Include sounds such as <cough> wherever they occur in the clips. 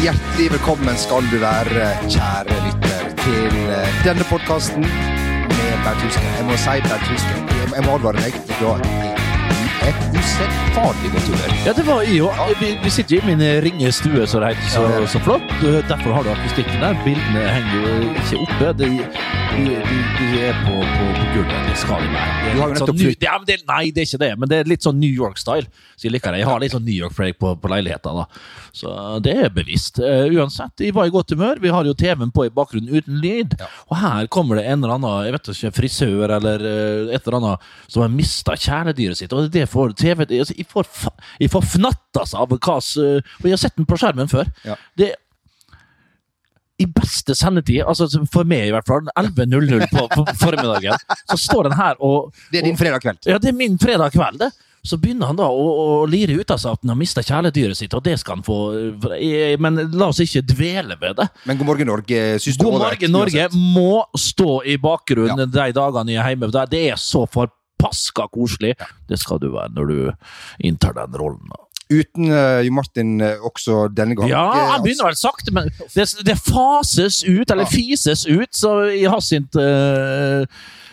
Hjertelig velkommen skal du være, kjære lytter, til eh, denne podkasten med Bernt Hulsker. Jeg må si Bernt Hulsker, jeg, må advare deg. Du har et usedvanlig godt humør. Ja, det var jeg òg. Vi, vi sitter i min ringe stue, så det heter så, det så flott. Derfor har du akustikken der. Bildene henger jo ikke oppe. De, de, de, de er på, på, på gulvet. Det skal de være. Det er Du sånn, New- det, nei, det er ikke det, men det er litt sånn New York-style. Så jeg liker det. Jeg har litt sånn New York-preg på, på leiligheten. da. Så det er bevisst. Uh, uansett, jeg var i godt humør. Vi har jo TV-en på i bakgrunnen uten lyd. Ja. Og her kommer det en eller annen jeg vet ikke, frisør eller uh, et eller annet som har mista kjæledyret sitt. Og det får TV altså, Jeg får, jeg får fnattas av hva uh, jeg har sett den på skjermen før. Ja. Det i beste sendetid, altså for meg i hvert fall, 11.00 på, på formiddagen, så står den her og Det er din fredag kveld. ja, det er min fredag kveld, det. Så begynner han da å, å lire ut av seg at han har mista kjæledyret sitt, og det skal han få eh, Men la oss ikke dvele ved det. Men God morgen, Norge. Syns du God morgen, Norge må stå i bakgrunnen de dagene jeg er hjemme. Det- er så forpaska koselig. Det skal du være når du inntar den rollen. da. Uten uh, Jo Martin eh, også denne gangen. Ja, Eh, han begynner vel sakte, men det, det fases ut, eller Ja. fises ut, så i Hassint uh,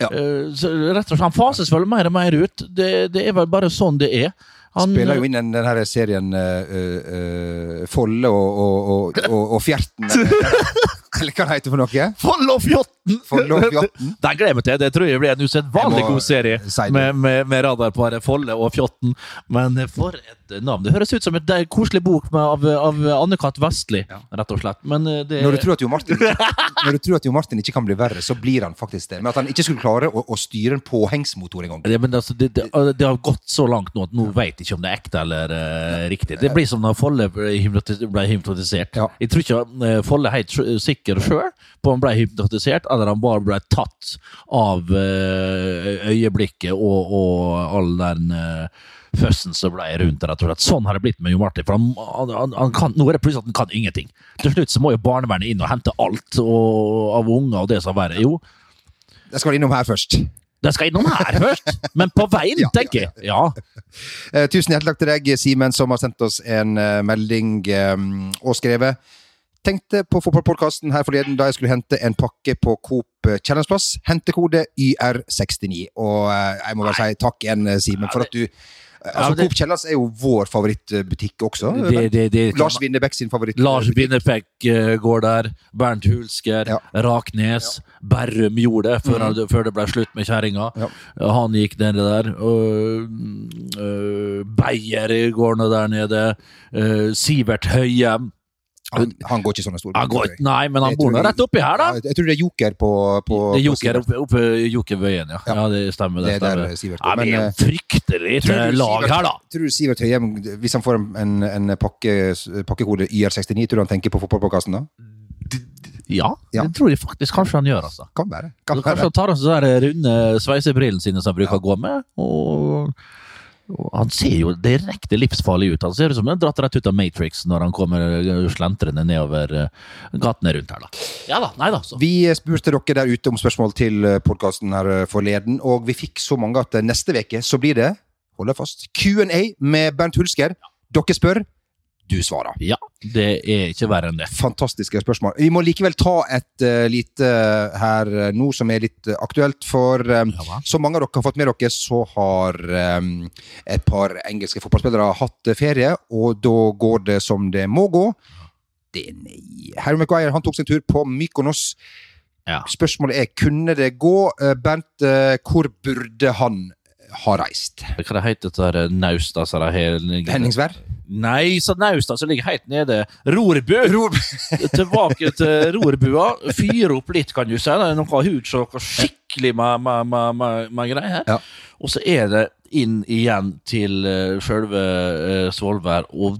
Ja. Rett og slett, Han fases vel mer og mer ut. Det, det er vel bare sånn det er. Han, Spiller jo inn den, den serien uh, uh, Folle og, og, og, og, Fjerten. Eller <laughs> hva det heter for noe? Foll og Fjotten! Folle og Fjotten. Den glemte jeg. Det tror jeg blir en usedvanlig god serie si med, med, med radarparet Folle og Fjotten. Men for et navn. Det høres ut som et koselig bok med, av, av Anne-Kat. Vestli, Ja. rett og slett. Men eh, det Når du, jo Martin, <laughs> når du tror at Jo Martin ikke kan bli verre, så blir han faktisk det. Men at han ikke skulle klare å, å styre en påhengsmotor engang. Ja, men altså, det, det, det har gått så langt nå at nå vet ikke om det er ekte eller uh, riktig. Det blir som når Folle ble, hypnotisert. Ja. Jeg tror ikke uh, Folle er helt sikker sjøl på om han ble hypnotisert, eller han bare ble tatt av uh, øyeblikket og, og all den uh, føssen som ble rundt rett og slett. Sånn har det blitt med Jo Martin. For han, han, han, han kan, nå er det plutselig at han kan ingenting. Til slutt så må jo barnevernet inn og hente alt og, av unger og det som verre. Jo, Jeg skal innom her først. Det skal innom her først, men på veien, <laughs> Ja, tenker jeg. Ja. ja. tusen hjertelig takk til deg, Simen, som har sendt oss en eh, melding eh, og skrevet. Tenkte på fotballpodkasten her forleden da jeg skulle hente en pakke på Coop Challenge Plass. Hentekode YR69. Og eh, jeg må bare si takk igjen, eh, Simen, for at du eh, Altså, ja, Coop Kjellers er jo vår favorittbutikk også. Det, det, det, Lars Winnerbäck sin favoritt. Lars Bindefekk eh, går der. Bernt Hulsker. Ja. Raknes. Berrum gjorde det før, mm. før det ble slutt med kjerringa. Ja. Han gikk nedi der. Og, uh, Beyer går nå der nede. Uh, Sivert Høyem. Han, han går ikke sånne store går, nei, men han Jeg bor nå rett oppi her, da. Ja, jeg tror det er Joker på, på Det er Joker oppe, oppe Jokerbøyen, ja. Ja. ja. Det stemmer. Det Det er der stemmer. Sivert Ja, går. men det Men, eh, fryktelig du lag her, da. Tror du Sivert Høyem, hvis han får en, en, pakke, pakkekode YR69, tror du han tenker på fotballpåkassen, da? Ja, Ja. det tror jeg faktisk kanskje han gjør, altså. Kan være. Kan kanskje han tar av seg de runde sveisebrillene sine som han bruker å gå med. Og han ser jo direkte livsfarlig ut. Han ser ut som han er dratt rett ut av Matrix når han kommer eh, slentrende nedover eh, gatene rundt her. da. Ja da, nei da. Så. Vi spurte dere der ute om spørsmål til podkasten her eh, forleden, og vi fikk så mange at eh, neste uke så blir det, hold deg fast, Q&A med Bernt Hulsker. Dere spør, du svarer. Ja, det er ikke verre enn det. Fantastiske spørsmål. Vi må likevel ta et uh, lite eh, her eh, nå som er litt aktuelt, for um, Ja, som mange av dere har fått med dere, så har um, et par engelske fotballspillere hatt ferie, og da går det som det må gå. Det er nei. Harry McGuire han tok sin tur på Mykonos. Ja. Spørsmålet er kunne det gå. Bernt, hvor burde han ha reist? Hva det heter det der Nausta? som det har Henningsvær? Nei, så Nausta som ligger helt nede. Rorbu! <laughs> Tilbake til rorbua. Fyre opp litt, kan du si. Det er noe hudsjokk og skikkelig med, med, med, med, greier. Ja. Og så er det inn igjen til uh, sjølve uh, Svolvær og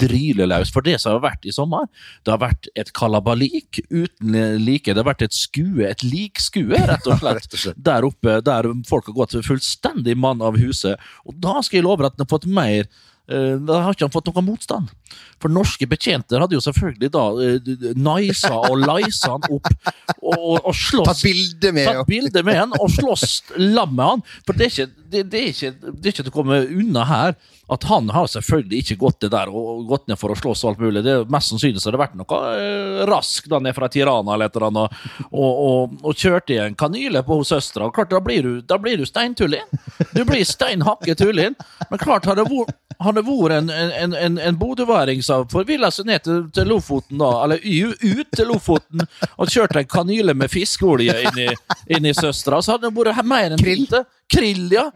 dryle løs. For det som har vært i sommer, det har vært et kalabalik uten like. Det har vært et skue, et likskue, rett og <laughs> slett. Der oppe, der folk har gått fullstendig mann av huset. Og da skal jeg love at en har fått mer da har ikke han fått noen motstand. For norske betjenter hadde jo selvfølgelig da eh, nisa og leisa han opp og, og, slåss Tatt bilde med tatt bilde med han og slåss lam med han. For det er, ikke, det, det, er ikke, det er ikke til å komme unna her at han har selvfølgelig ikke gått det der og gått ned for å slåss og alt mulig. Det Mest sannsynlig har det vært noe eh, rask da ned fra Tirana eller et eller annet, og, og, og kjørte i en kanyle på hos søstera. Klart, da blir du, da blir du steintullin. Du blir stein hakke tullin. Men klart, har det vært har det vært en, en, en, en bodøværing som forvilla seg ned til, til Lofoten, da, eller ut til Lofoten, og kjørt en kanyle med fiskeolje inn i, inn i søstera, så hadde han vært mer enn Krill. lite. Krill, ja.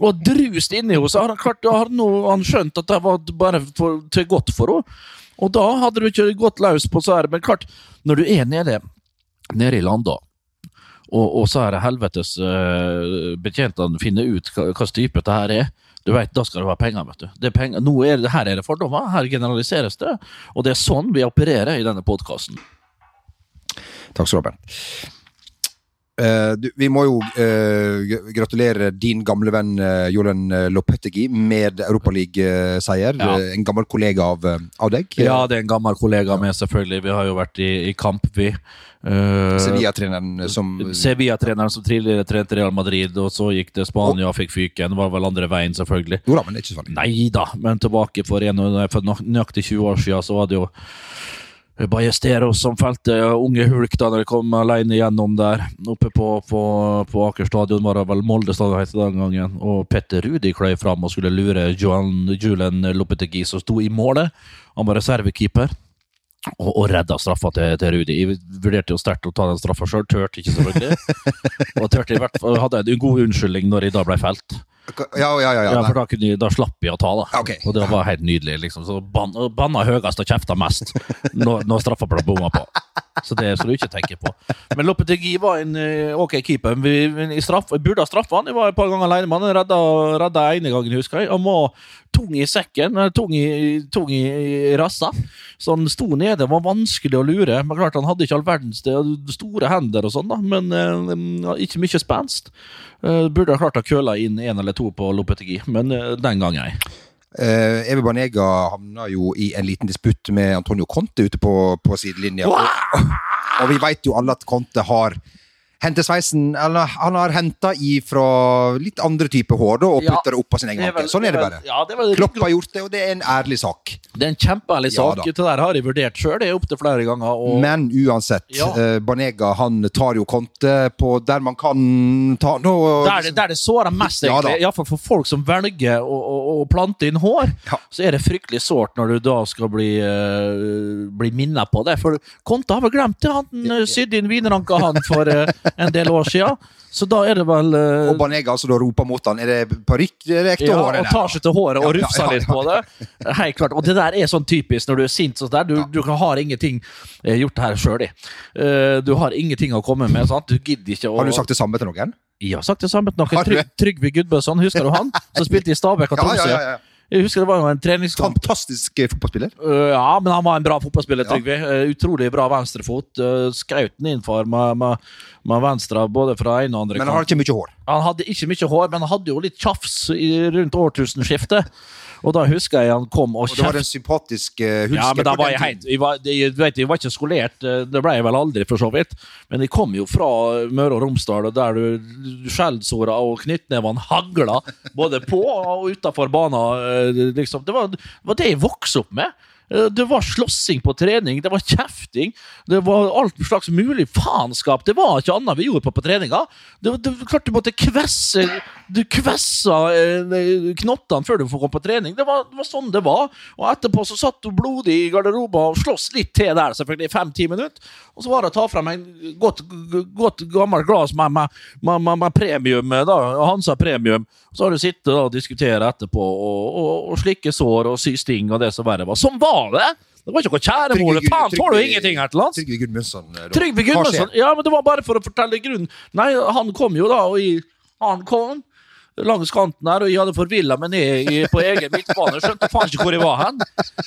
Og drust inni henne. Så har han, klart, har han skjønt at det var bare for, til godt for henne. Og da hadde du ikke gått løs på så her. Men klart, når du er nede, nede i landa, og, og så er det helvetes uh, betjentene finner ut hva hva type det her er. Du vet, Da skal det være penger. vet du. Det er penger. Nå er det, her er det fordommer, her generaliseres det. Og det er sånn vi opererer i denne podkasten. Takk skal du ha, Bernt. Eh, du, vi må jo uh, gratulere din gamle venn uh, Jolen Lopetegi med Europaliga-seier. Ja. En gammel kollega av, av deg. Ja, det er en gammel kollega med, selvfølgelig. Vi har jo vært i, i kamp, vi. Sevilla-treneren som Sevilla-treneren som tidligere trente Real Madrid, og så gikk til Spania og fikk fyken. Var vel andre veien, selvfølgelig. Jo da, men det er ikke så farlig. Nei da, men tilbake for, en, for nøyaktig 20 år siden, så var det jo Ballesteros som felte unge Hulk da når de kom alene gjennom der. Oppe på, på, på Aker stadion var det vel Molde stadion het den gangen. Og Petter Rudi kløy fram og skulle lure Johan, Julen Lopetegui, som sto i målet. Han var reservekeeper. Og, og redda straffa til, til Rudi. Jeg vurderte jo sterkt å ta den straffa sjøl, tørte ikke selvfølgelig. <laughs> og tørte i hvert fall, hadde en god unnskyldning når jeg da ble felt. Ja, ja, ja. ja, Ja, for da, kunne, da slapp jeg å ta, da. Okay. Og det var helt nydelig. liksom. Så ban, Banna høyest og kjefta mest <laughs> når, når straffa ble bomma på. Så det skal du ikke tenke på. Men Lopetegi var en eh, ok keeper. Vi, vi, straff, vi burde ha straffa han. Jeg var et par ganger alene med han. Redda, redda ene gangen, husker jeg. Han var tung i sekken, eh, tung i, tung i, rassa. Så han sto nede, Det var vanskelig å lure. Men klart Han hadde ikke all verdens store hender, og sånn da men eh, ikke mye spenst. Eh, burde ha klart å køle inn en eller to på Lopetegi men den gang ei. Eh, Evi Banega havna jo i en liten disputt med Antonio Conte ute på, på sidelinja. Og, og vi veit jo alle at Conte har hentesveisen Eller han har henta ifra litt andre typer hår da, og putta det opp på sin egen hanke. Sånn er det bare. Ja, det, Klopp har gjort det, og det er en ærlig sak. Det er en kjempeærlig sak. Ja, det der har jeg vurdert sjøl, det opptil flere ganger. Og, Men uansett, Ja. eh, Banega han tar jo konte på der man kan ta nå der, det, der det sårer mest, Ja egentlig, iallfall for folk som velger å, å, å plante inn hår, Ja. så er det fryktelig sårt når du da skal bli, uh, bli minnet på det. For Konte har vel glemt det, han uh, sydde inn wieneranka han for uh, en del år siden. Så da er det vel uh... Og Banega altså da roper mot han. Er det parykk? Er det ekte ja, hår? og tar seg til håret og Ja, ja, rufser ja, litt på det. Helt klart. Og det der er sånn typisk når du er sint. sånn der. Du, du har ingenting eh, gjort det her sjøl, Du har ingenting å komme med. sant? Du gidder ikke å Har du sagt det samme til noen? Jeg har sagt det samme til noen. Tryg, Trygve Gudbøsson, husker du han? <laughs> Som spilte i Stabæk og Ja, ja, ja, ja. Jeg husker det var jo en treningskamp. Fantastisk eh, fotballspiller. Uh, ja, men han var en bra fotballspiller, Ja. Uh, utrolig bra venstrefot. Uh, Skaut den innenfor med, med, med venstre både fra ene og andre Men han hadde ikke mye hår. Han hadde ikke mye hår, men han hadde jo litt tjafs i, rundt årtusenskiftet. Og da husker jeg han kom og Og det var en sympatisk uh, hulsker Ja, men da var jeg helt jeg var, jeg, vet, jeg var ikke skolert, eh, det ble jeg vel aldri, for så vidt. Men jeg kom jo fra Møre og Romsdal, der du, skjellsåra og knyttnevene hagla både på og utafor banen. eh, Liksom. Det, var, det var det jeg vokste opp med. Eh, Det var slåssing på trening, det var kjefting, det var alt slags mulig faenskap. Det var ikke annet vi gjorde på på treninga. Det, det, klart du måtte kvesse Du kvessa eh, knottene før du får komme på trening. Det var, det var sånn det var. Og etterpå så satt du blodig i garderoben og sloss litt til der, selvfølgelig, i fem-ti minutter. Og så var det å ta frem en godt, godt gammelt glass med, med, med, med, premium, da, Hansa Premium. Så har du sittet og diskutert etterpå og, og, og slikke sår og sy sting og det som verre var. Som var det! Det var ikke noe kjæremor. Faen, tåler du ingenting her til lands? Trygve Gudmundsson. eh. Trygve Gudmundsson. Ja, men det var bare for å fortelle grunnen. Nei, han kom jo da, og i, han kom langs kanten her, og jeg hadde forvilla meg ned i, på egen midtbane. Skjønte faen ikke hvor jeg var hen.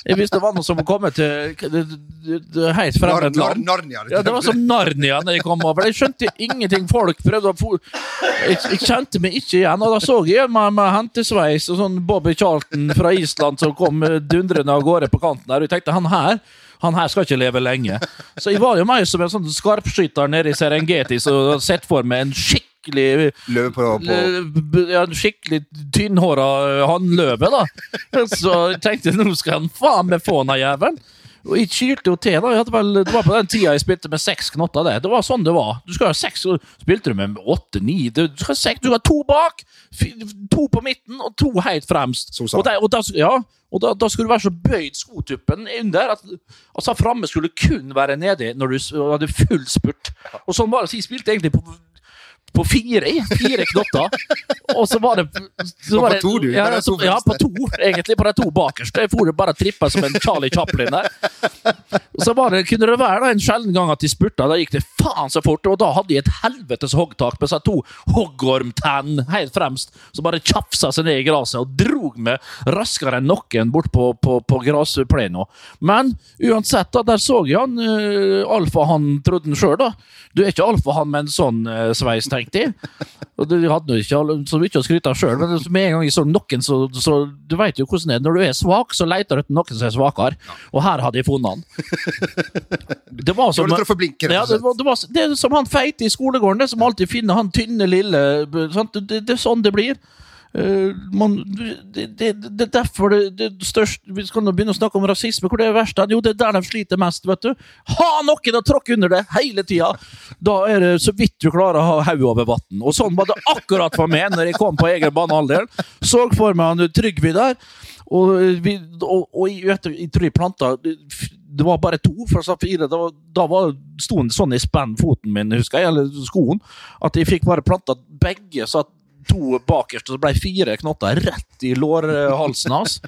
Jeg visste det var noe som kom til det, det, det, helt fremmed land. Narnia. Ja, det var som Narnia når jeg kom over. Jeg skjønte ingenting. Folk prøvde å få jeg, jeg kjente meg ikke igjen. Og da så jeg meg med hentesveis og sånn Bobby Charlton fra Island som kom dundrende av gårde på kanten her. Og jeg tenkte han her han her skal ikke leve lenge. Så jeg var jo mer som en sånn skarpskytter nede i Serengeti som har sett for meg en skikkelig Løve på, på. ja, skikkelig tynnhåra hannløve, da. <laughs> Så jeg tenkte nå skal han faen meg få den jævelen. Og jeg kylte jo til. da vel, Det var på den tida jeg spilte med seks knotter. Det Det var sånn det var. Du skal ha seks, spilte du med åtte-ni Du du skal ha to bak, to på midten og to helt fremst. Og, der, og, da, ja, og da, da skulle du være så bøyd skotuppen under at altså framme skulle kun være nedi når du hadde full spurt. Og sånn var det. Så jeg spilte egentlig på på fire, fire knotter. Og så var det så var på to, du? Ja, så, ja, på to, egentlig. På de to bakerste. Jeg for bare trippa som en Charlie Chaplin der. Så det, kunne det være da, en sjelden gang at de spurta. Da gikk det faen så fort. Og da hadde de et helvetes hoggtak med seg to hoggormtenn helt fremst, som bare tjafsa seg ned i gresset og drog meg raskere enn noen bort på, på, på gressplena. Men uansett, da, der så jeg han uh, alfahann, trodde han sjøl, da. Du er ikke alfahann med en sånn uh, sveis, tenkte jeg. Og du hadde jo ikke så mye å skryte av sjøl, men med en gang jeg så noen, så, så Du veit jo hvordan det er. Når du er svak, så leter du etter noen som er svakere. Og her hadde jeg funnet han. Det var som rett ja, det, var, det, var, det er som han feite i skolegården, det som alltid finner han tynne, lille sant? Det, er sånn det blir. Uh, man, det, er derfor det, det største Vi skal nå begynne å snakke om rasisme. Hvor det er verst? Jo, det er der de sliter mest. vet du Ha noen å tråkke under det hele tida! Da er det så vidt du klarer å ha hodet over vann. Og sånn var det akkurat for meg når jeg kom på egen banehalvdel. Så for meg han Trygve der. Og, vi, og, og jeg, jeg tror jeg planta Det var bare to fra Safire. Da, da var, sto den sånn i spenn, foten min, husker jeg, eller skoen, at jeg fikk bare planta begge. så at to bakerst, og så ble fire knotter rett i lårhalsen hans.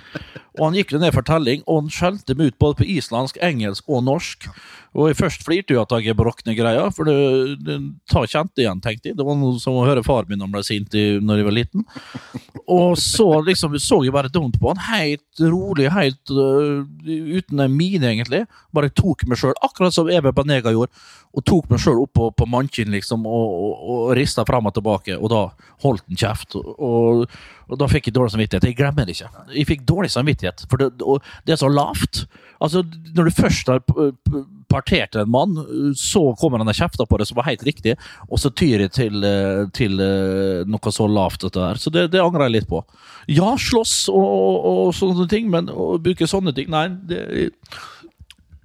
Og han gikk ned for telling, og han skjelte meg ut både på islandsk, engelsk og norsk. Og jeg først flirte jo at jeg brokne greia, for det, det tar kjente igjen, tenkte jeg. Det var noe som å høre far min han ble sint når jeg var liten. Og så liksom så jeg bare dumt på han, helt rolig, helt uh, uten en mine, egentlig. Bare tok meg sjøl, akkurat som Ebe Banega gjorde, og tok meg sjøl opp på, mannkinn, liksom, og, og, og rista frem og tilbake, og da holdt han kjeft. Og, og da fikk jeg dårlig samvittighet. Jeg glemmer det ikke. Jeg fikk dårlig samvittighet, for det, det er så lavt. Altså, når du først har p- p- en mann, så kommer han og kjefter på det, som var helt riktig, og så tyr jeg til, eh, til eh, noe så lavt, dette her. Så det, det angrer jeg litt på. Ja, slåss og, og, og sånne ting, men å bruke sånne ting Nei, det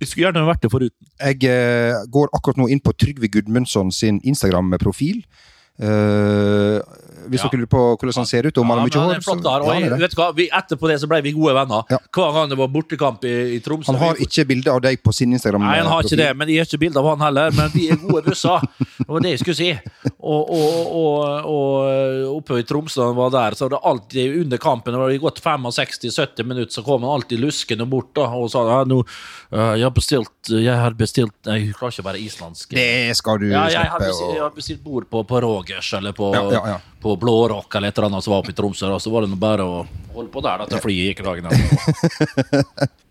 Jeg skulle gjerne vært det foruten. Jeg eh, går akkurat nå inn på Trygve Gudmundsson sin Instagram-profil. Eh, hvis Ja. dere lurer på hvordan han ser ut, om han har mye hår så- ja, vet hva, vi, etterpå det så ble vi gode venner. Ja. Hver gang det var bortekamp i, i Tromsø han har ikke bilde av deg på sin Instagram. Nei, han har ikke det, men jeg har ikke bilde av han heller. Men vi er gode busser. <laughs> Det var det jeg skulle si. Og, og, og, og oppe i Tromsø var der, så var det alltid under kampen, det hadde gått 65-70 minutter, så kom han alltid luskende bort da, og sa ja, nå, eh, jeg har bestilt Jeg har bestilt Nei, jeg klarer ikke å være islandsk. Det skal du Ja, jeg har, bestilt, jeg har bestilt bord på, på Rogers eller på, Ja, ja, ja. på Blårock eller et eller annet som var oppe i Tromsø. Da. Så var det nå bare å holde på der da, til flyet gikk dagen etterpå. <laughs>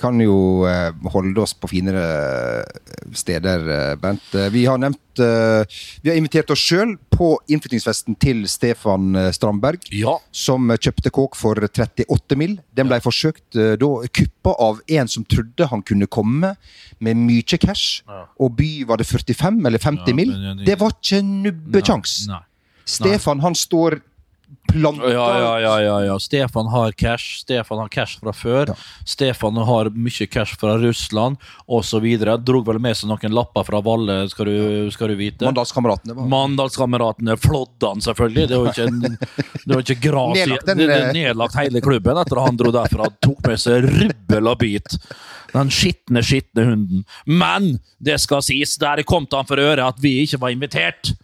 Kan jo eh, holde oss på finere eh, steder, eh, Bent. Vi har nevnt Vi har invitert oss sjøl på innflyttingsfesten til Stefan Strandberg. Ja. som kjøpte kåk for 38 mill. Den ble forsøkt da kuppa av en som trodde han kunne komme med mye cash, Ja. og by var det 45 eller 50 Ja, mill. Det var ikke nubbekjangs. Stefan han står planta Ja, ja, ja, ja, ja. Stefan har cash. Stefan har cash fra før. Stefan har mye cash fra Russland osv. Drog vel med seg noen lapper fra Valle, skal du, skal du vite. Mandalskameratene. Mandalskameratene flådde han selvfølgelig. Det var ikke, en, det var ikke gras Nedlagt den, det, eh. Nedlagt hele klubben etter at han dro derfra. Tok med seg rubbel og bit. Den skitne, skitne hunden. Men det skal sies, der kom han for øre at vi ikke var invitert.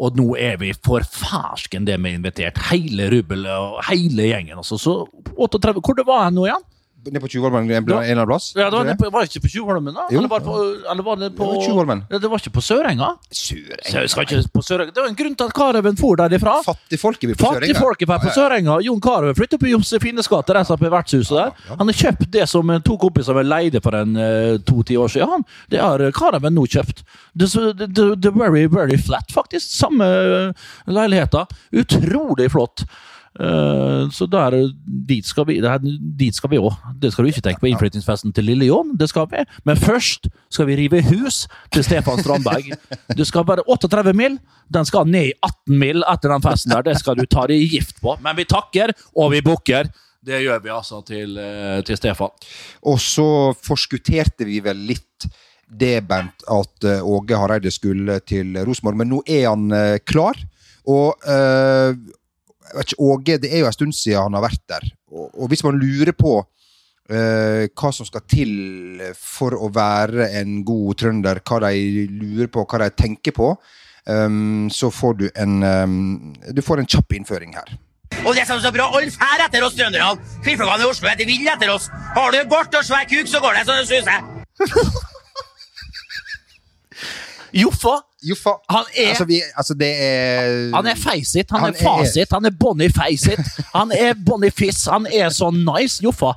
Og nå er vi for farsken det vi har invitert. Hele rubbel og hele gjengen. Altså. Så 38, Hvor det var han nå igjen? Nede på Tjuvholmen en eller annen plass? Ja, det var, på, var det ikke på Tjuvholmen, da? Jo. Eller var på, eller var det på Tjuvholmen. Ja, det var ikke på Sørenga? Sørenga. På Sørenga. Det var en grunn til at Kareven for derifra. Fattigfolket vil på Sørenga. Fattigfolket på. Sørenga. Jon Carew flyttet på Josefines gate, rett oppe i vertshuset der. Han har kjøpt det som eh, to kompiser var leide for en eh, to-ti år siden. Han, det har Carewen nå kjøpt. Det the, det, det er very, very flat, faktisk. Samme uh, leiligheter. Utrolig flott. Eh, så der, dit skal vi det Dit skal vi òg. Det skal du ikke tenke på innflyttingsfesten til Lille John. Det skal vi. Men først skal vi rive hus til Stefan Strandberg. Du skal bare 38 mil. Den skal ned i 18 mil etter den festen der. Det skal du ta deg gift på. Men vi takker, og vi bukker. Det gjør vi altså til, eh, til Stefan. Og så forskutterte vi vel litt det, Bent, at eh, Åge Hareide skulle til Rosenborg, men nå er han klar. Og eh, jeg vet ikke, Åge, det er jo en stund siden han har vært der. Og, og hvis man lurer på uh, hva som skal til for å være en god trønder, hva de lurer på, hva de tenker på, um, så får du en um, Du får en kjapp innføring her. Og det som er så bra, alle fær etter oss trønderne. Kvinnfolkene i Oslo er vill etter oss. Har du bart og svær kuk, så går det så det suser. <laughs> Joffa! Joffa. Han er- altså, vi, altså, det er Han er feisit, han, Han er fasit, han er Bonnie Feisit. Han er Bonnie Fiss, han er så nice, Joffa.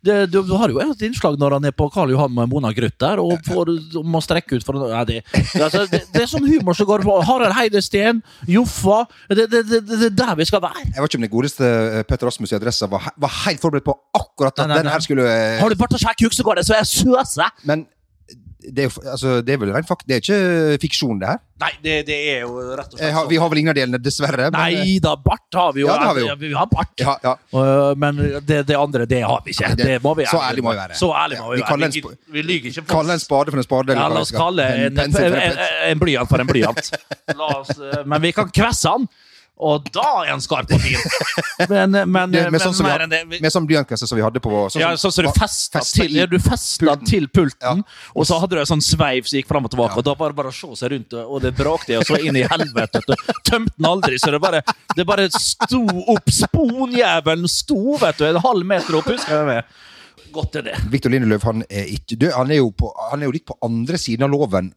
Det, du, du har jo et innslag når han er på Karl Johan med Mona Gruth der, og får, og må strekke ut for nei, det, det, altså, det, det er sånn humor som går på. Harald Heide Steen, Joffa Det er der vi skal være. Jeg vet ikke om den godeste eh, Petter Rasmus i Adressa var, var helt forberedt på akkurat at Nei, nei, den her skulle eh, Har du bart og sjekk kuk, så går det, så jeg søse! Men det er, altså, det er vel rent fakt, det er ikke fiksjon, det her. Nei, det, det er jo rett og slett har, vi har vel ingen av delene, dessverre. men, eh, Nei da, bart har vi jo. Ja, har vi jo. Vi har bart. Ja, ja. Uh, men det, det andre, det har vi ikke. Det- må vi så ærlig må vi være. Så ærlig må vi være. Vi, vi lyver ikke. Kalle en spade for en spade. Ja, la oss kalle en, en, en en, blyant for en blyant. <laughs> Oss, eh, men vi kan kvesse han, og da er han skarp og fin. <laughs> Men, men, Det- men Med sånn mer enn det med sånn blyantkasse som vi hadde på sånn ja, sånn som du festa til, ja, du pulten. til pulten, Ja. og så hadde du en sånn sveiv som gikk fram og tilbake, og da var det bare å se seg rundt, og det brakte, og så inn i helvete. Tømte den aldri, så det bare, det bare sto opp. Sponjævelen sto, vet du, en halv meter opp, husker jeg med. Godt er det. Victor Lindeløv han er, ikke, død. han, er jo på, han er jo litt på andre siden av loven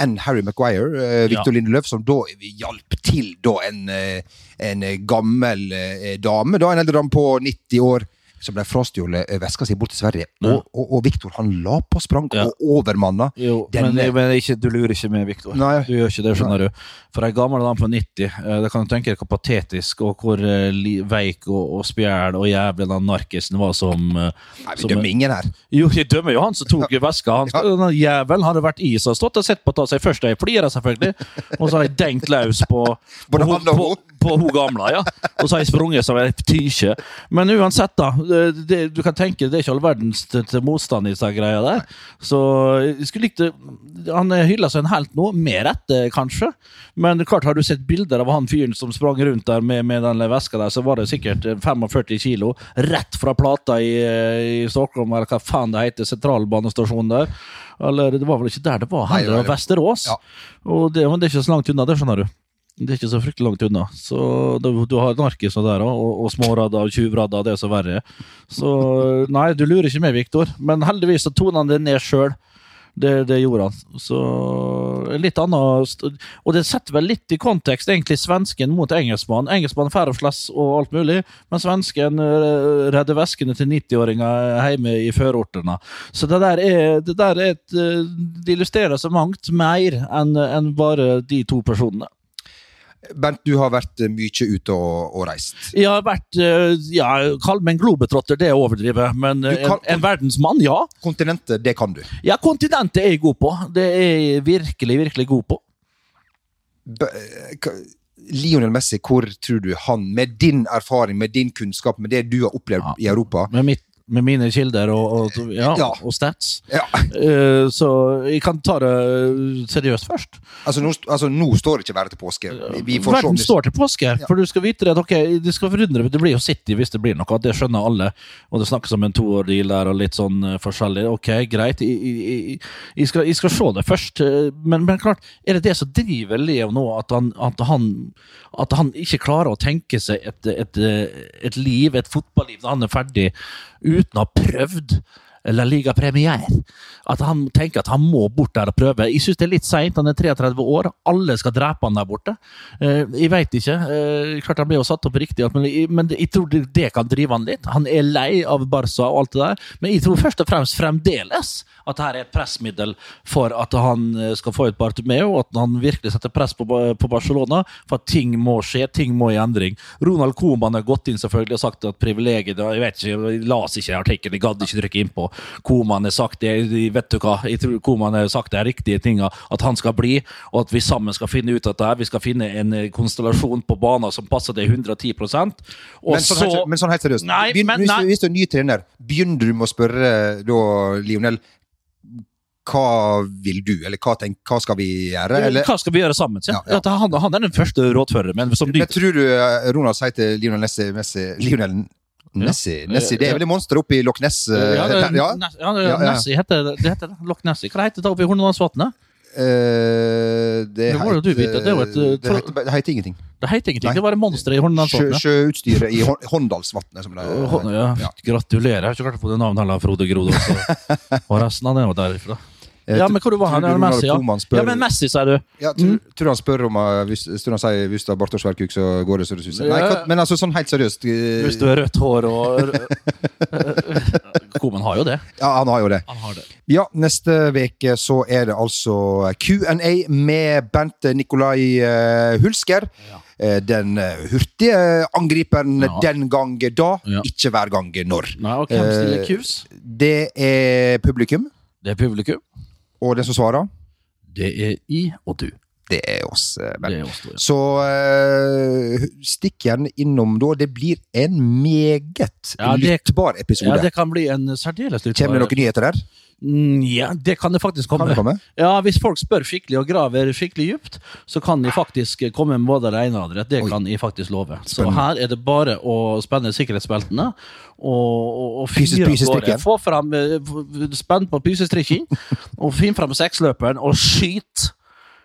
enn Harry Maguire. eh, Victor Ja. Lindeløf, som da hjalp til da en, eh, en gammel eh, dame, da en eldre dame på 90 år, som ble frastjålet eh, veska si bort til Sverige. Ja. Og, og, og Viktor han la på sprang Ja. og overmanna. Jo, men, men ikke, du lurer ikke med, Viktor. Nei. Du gjør ikke det, skjønner du. For ei gammel dame på 90, eh, det kan du tenke deg hvor patetisk og hvor eh, veik og, og spjæl og jævlig den narkisen var som eh, Nei, vi som- dømmer ingen her. Jo, vi dømmer jo han som tok veska. Han ja. Den jævelen hadde vært i seg, stått og sett på å ta seg først ei flire, selvfølgelig, og så har jeg dengt løs på, på, på, hun. På hun gamle, ja. Og så har jeg sprunget som ei tykje. Men uansett, da. Det, det, du kan tenke, det er ikke all verdens til, til motstand i disse greia der. Så jeg skulle likt Han hyller seg en helt nå, med rette, kanskje. Men klart, har du sett bilder av han fyren som sprang rundt der med, med den veska der, så var det sikkert 45 kilo rett fra plata i, i Stockholm, eller hva faen det heter, sentralbanestasjonen der. Eller det var vel ikke der det var, heller, Vesterås. Ja. Og det, men det er ikke så langt unna, det skjønner du. Det er ikke så fryktelig langt unna. Så du, du har narkiser der og, og småradder og tjuvradder, det er så verre. Så nei, du lurer ikke meg, Viktor. Men heldigvis så tonet han det ned sjøl. Det, det gjorde han. Så litt annet Og det setter vel litt i kontekst, egentlig, svensken mot engelskmannen. Engelskmannen færre og flass og alt mulig, men svensken eh, redder veskene til 90-åringer hjemme i førortene. Så det der er, det der er et eh, Det illustrerer så mangt mer enn enn bare de to personene. Bernt, du har vært eh, mye ute og, og reist. Jeg har vært eh, ja, Kall meg en globetrotter, det er å overdrive, men eh, kan- en, en verdensmann, ja. Kontinentet, det kan du. Ja, kontinentet er jeg god på. Det er jeg virkelig, virkelig god på. B Lionel Messi, hvor tror du han, med din erfaring, med din kunnskap, med det du har opplevd Ja. i Europa Med, mitt, med mine kilder og, og, ja, Ja. og stats. ja. Uh, så jeg kan ta det seriøst først. altså, nå, altså, nå står det ikke verden til påske. Vi får Verden står til påske, for du skal vite det at ok, det skal forundre Det blir jo City hvis det blir noe, det skjønner alle. Og det snakkes om en toårdeal der og litt sånn eh, forskjellig. Ok, greit, jeg, jeg, jeg, jeg, skal, jeg skal se det først. eh, Men, men klart, er det det som driver Leo nå, at han, at han, at han ikke klarer å tenke seg et, et, et liv, et fotballiv, når han er ferdig, uten å ha prøvd La Liga Premier. At han tenker at han må bort der og prøve. Jeg syns det er litt seint. Han er 33 år. Alle skal drepe han der borte. Eh, jeg veit ikke. Eh, klart han ble jo satt opp riktig, men jeg tror det, kan drive han litt. Han er lei av Barca og alt det der, men jeg tror først og fremst fremdeles at dette er et pressmiddel for at han eh, skal få ut Bartomeu, og at han virkelig setter press på, Barcelona for at ting må skje, ting må i endring. Ronald Koeman har gått inn selvfølgelig og sagt at privilegiet Jeg vet ikke, jeg las ikke artikkelen, jeg gadd ikke trykke innpå. Koeman har sagt det, vet du hva, jeg tror Koeman har sagt de riktige tinga, at han skal bli, og at vi sammen skal finne ut av dette. Vi skal finne en eh, konstellasjon på banen som passer til 110 og Men sånn, helt, men sånn helt seriøst, Nei, Begynn, men- hvis, nei. Du, hvis du er ny trener, begynner du med å spørre da, Lionel hva vil du, eller hva, tenk, hva skal vi gjøre? Eller, Hva skal vi gjøre sammen? Ja, ja. Han, han er den første rådføreren, men men tror du eh, Ronald sier til Lionel Messi Lionel Nessi, Nessie. Det er vel det monsteret oppe i Loch Ness? eh, Ja, det, ja? Ja, det, Ja, ja. Nessie heter det. heter. Loch Nessie. Hva heter det oppe i Hornedalsvatnet? Uh, det, Det det jo et, eh, det heter, det heter ingenting. Det heter ingenting. Nei. Det var bare monster i Sjø, Hornedalsvatnet. sjøutstyret i Håndalsvatnet, det Ja, Ja. Gratulerer. Jeg har ikke klart å få det navnet heller, Frode Grode. også. <laughs> Og resten av det var derifra. Eh, Ja, men hvor var han? du Ja, Messi, ja. Spør- ja, men Messi, sier du. Ja, tror, tror han spør om uh, hvis, tror han sier hvis du har bart og kuk, så går det så det suser. Nei, Ja. hva- men altså sånn helt seriøst eh, Hvis du har rødt hår og <laughs> Koman har jo det. Ja, han har jo det. Han har det. Ja, neste uke så er det altså Q&A med Bent Nikolai eh, Hulsker. Ja. Den eh, hurtige angriperen Ja. den gang da, ikke hver gang når. Nei, og hvem stiller Eh. Det er publikum, Det er publikum. Og den som svarer, Det er I og du. Det er oss. eh, Det er oss ja. Så uh, stikk gjerne innom da. Det blir en meget Ja, det- lyttbar episode. Ja, det kan bli en særdeles lyttbar. Kommer det noen nyheter der? Mm, Ja, det kan det faktisk komme. Det komme? Ja, Hvis folk spør skikkelig og graver skikkelig dypt, så kan de faktisk komme med både det ene og det andre. Det Oi. kan jeg faktisk love. Så Spennende. her er det bare å spenne sikkerhetsbeltene og, og, og fyre. Få fram eh, Spenn på pysestrikken, <laughs> og finn fram seksløperen, og skyt!